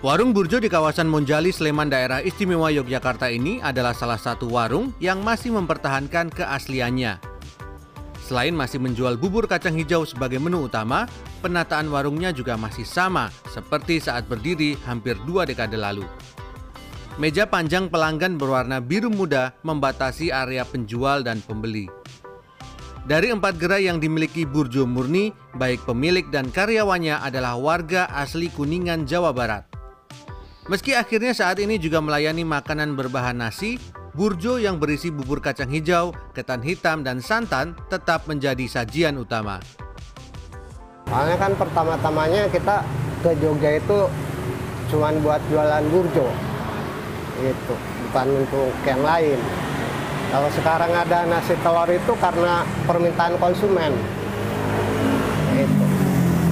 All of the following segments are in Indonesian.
Warung Burjo di kawasan Monjali, Sleman, daerah istimewa Yogyakarta ini adalah salah satu warung yang masih mempertahankan keasliannya. Selain masih menjual bubur kacang hijau sebagai menu utama, penataan warungnya juga masih sama seperti saat berdiri hampir dua dekade lalu. Meja panjang pelanggan berwarna biru muda membatasi area penjual dan pembeli. Dari empat gerai yang dimiliki Burjo Murni, baik pemilik dan karyawannya adalah warga asli Kuningan, Jawa Barat. Meski akhirnya saat ini juga melayani makanan berbahan nasi, Burjo yang berisi bubur kacang hijau, ketan hitam, dan santan tetap menjadi sajian utama. Soalnya kan pertama-tamanya kita ke Jogja itu cuma buat jualan burjo, itu bukan untuk yang lain. Kalau sekarang ada nasi telur itu karena permintaan konsumen. Itu.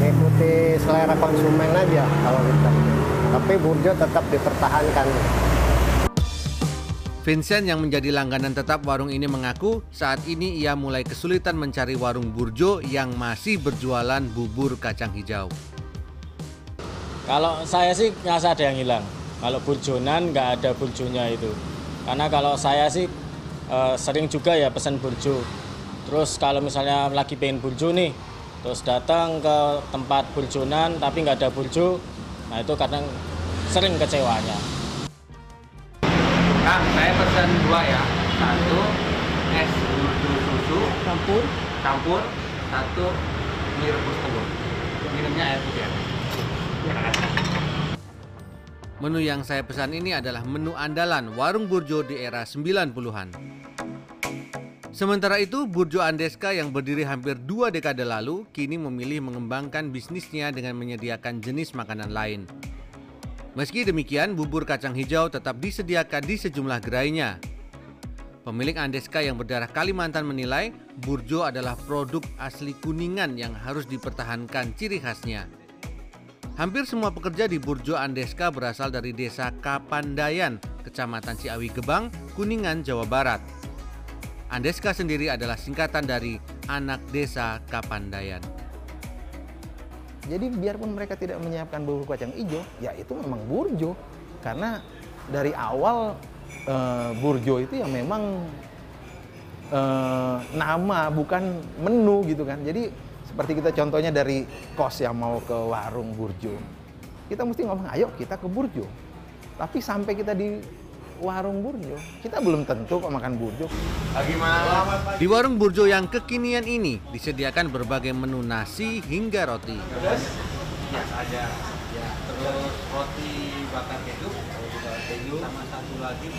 Mengikuti selera konsumen aja kalau kita. Tapi burjo tetap dipertahankan. Vincent yang menjadi langganan tetap warung ini mengaku saat ini ia mulai kesulitan mencari warung burjo yang masih berjualan bubur kacang hijau. Kalau saya sih ngerasa ada yang hilang. Kalau burjonan nggak ada burjonya itu. Karena kalau saya sih uh, sering juga ya pesan burjo. Terus kalau misalnya lagi pengen burjo nih, terus datang ke tempat burjonan tapi nggak ada burjo, nah itu kadang sering kecewanya. Kak, saya pesan dua ya. Satu es burjo susu campur campur, satu mie rebus telur. Minumnya air putih. ya. Menu yang saya pesan ini adalah menu andalan warung Burjo di era 90-an. Sementara itu, Burjo Andeska yang berdiri hampir dua dekade lalu kini memilih mengembangkan bisnisnya dengan menyediakan jenis makanan lain. Meski demikian, bubur kacang hijau tetap disediakan di sejumlah gerainya. Pemilik Andeska yang berdarah Kalimantan menilai Burjo adalah produk asli Kuningan yang harus dipertahankan ciri khasnya. Hampir semua pekerja di Burjo Andeska berasal dari desa Kapandayan, Kecamatan Ciawi Gebang, Kuningan, Jawa Barat. Andeska sendiri adalah singkatan dari Anak Desa Kapandayan. jadi biarpun mereka tidak menyiapkan bubur kacang hijau ya itu memang burjo. Karena dari awal eh, burjo itu ya memang eh, nama bukan menu gitu kan. Jadi seperti kita contohnya dari kos yang mau ke warung burjo. Kita mesti ngomong ayo kita ke burjo. Tapi sampai kita di warung burjo kita belum tentu kok makan burjo malam. Di warung Burjo yang kekinian ini disediakan berbagai menu nasi hingga roti. Terus biasa aja. Ya, terus roti bakar keju, sama satu lagi.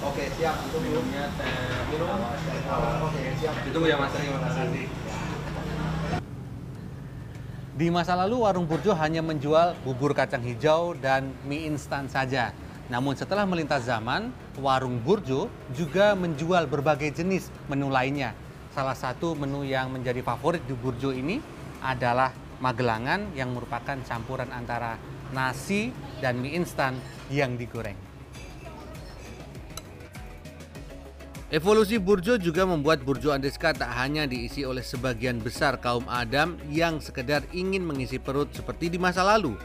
Oke, siap. Minumnya teh minum. Oke, siap. Ditunggu ya Mas, terima kasih. Di masa lalu warung Burjo hanya menjual bubur kacang hijau dan mie instan saja. Namun setelah melintas zaman, warung Burjo juga menjual berbagai jenis menu lainnya. Salah satu menu yang menjadi favorit di Burjo ini adalah magelangan yang merupakan campuran antara nasi dan mie instan yang digoreng. Evolusi Burjo juga membuat Burjo Andeska tak hanya diisi oleh sebagian besar kaum Adam yang sekedar ingin mengisi perut seperti di masa lalu.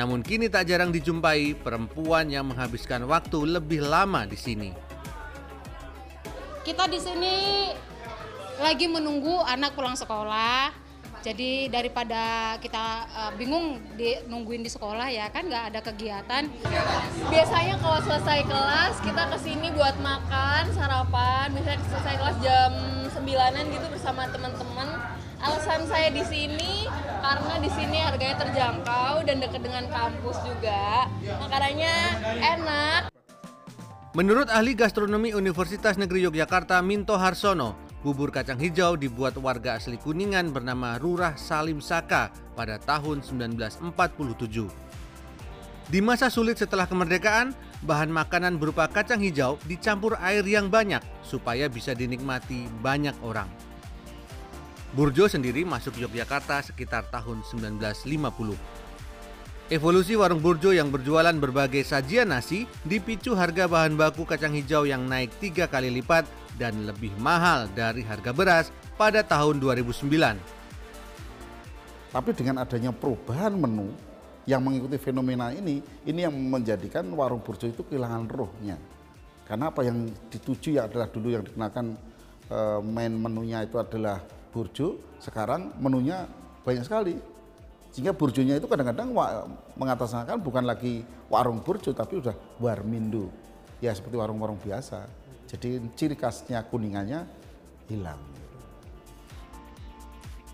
Namun kini tak jarang dijumpai perempuan yang menghabiskan waktu lebih lama di sini. kita di sini lagi menunggu anak pulang sekolah. Jadi daripada kita uh, bingung di, nungguin di sekolah ya kan nggak ada kegiatan. biasanya kalau selesai kelas kita ke sini buat makan sarapan misalnya selesai kelas jam 9-an gitu bersama teman-teman alasan saya di sini karena di sini harganya terjangkau dan dekat dengan kampus juga makanannya enak Menurut ahli gastronomi Universitas Negeri Yogyakarta Minto Harsono, bubur kacang hijau dibuat warga asli Kuningan bernama Rurah Salim Saka pada tahun 1947. Di masa sulit setelah kemerdekaan, bahan makanan berupa kacang hijau dicampur air yang banyak supaya bisa dinikmati banyak orang. Burjo sendiri masuk Yogyakarta sekitar tahun 1950. Evolusi warung Burjo yang berjualan berbagai sajian nasi dipicu harga bahan baku kacang hijau yang naik tiga kali lipat dan lebih mahal dari harga beras pada tahun 2009. Tapi dengan adanya perubahan menu yang mengikuti fenomena ini, ini yang menjadikan warung burjo itu kehilangan rohnya. Karena apa yang dituju ya adalah dulu yang dikenakan eh, main menunya itu adalah burjo, sekarang menunya banyak sekali. Sehingga burjonya itu kadang-kadang mengatasnamakan bukan lagi warung burjo tapi sudah warmindo. Ya seperti warung-warung biasa. Jadi ciri khasnya kuningannya hilang.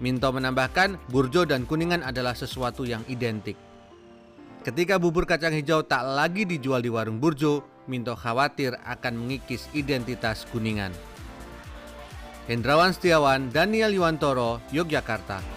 Minto menambahkan, burjo dan kuningan adalah sesuatu yang identik. Ketika bubur kacang hijau tak lagi dijual di warung burjo, Minto khawatir akan mengikis identitas kuningan. Hendrawan Setiawan, Daniel Yuwantoro, Yogyakarta.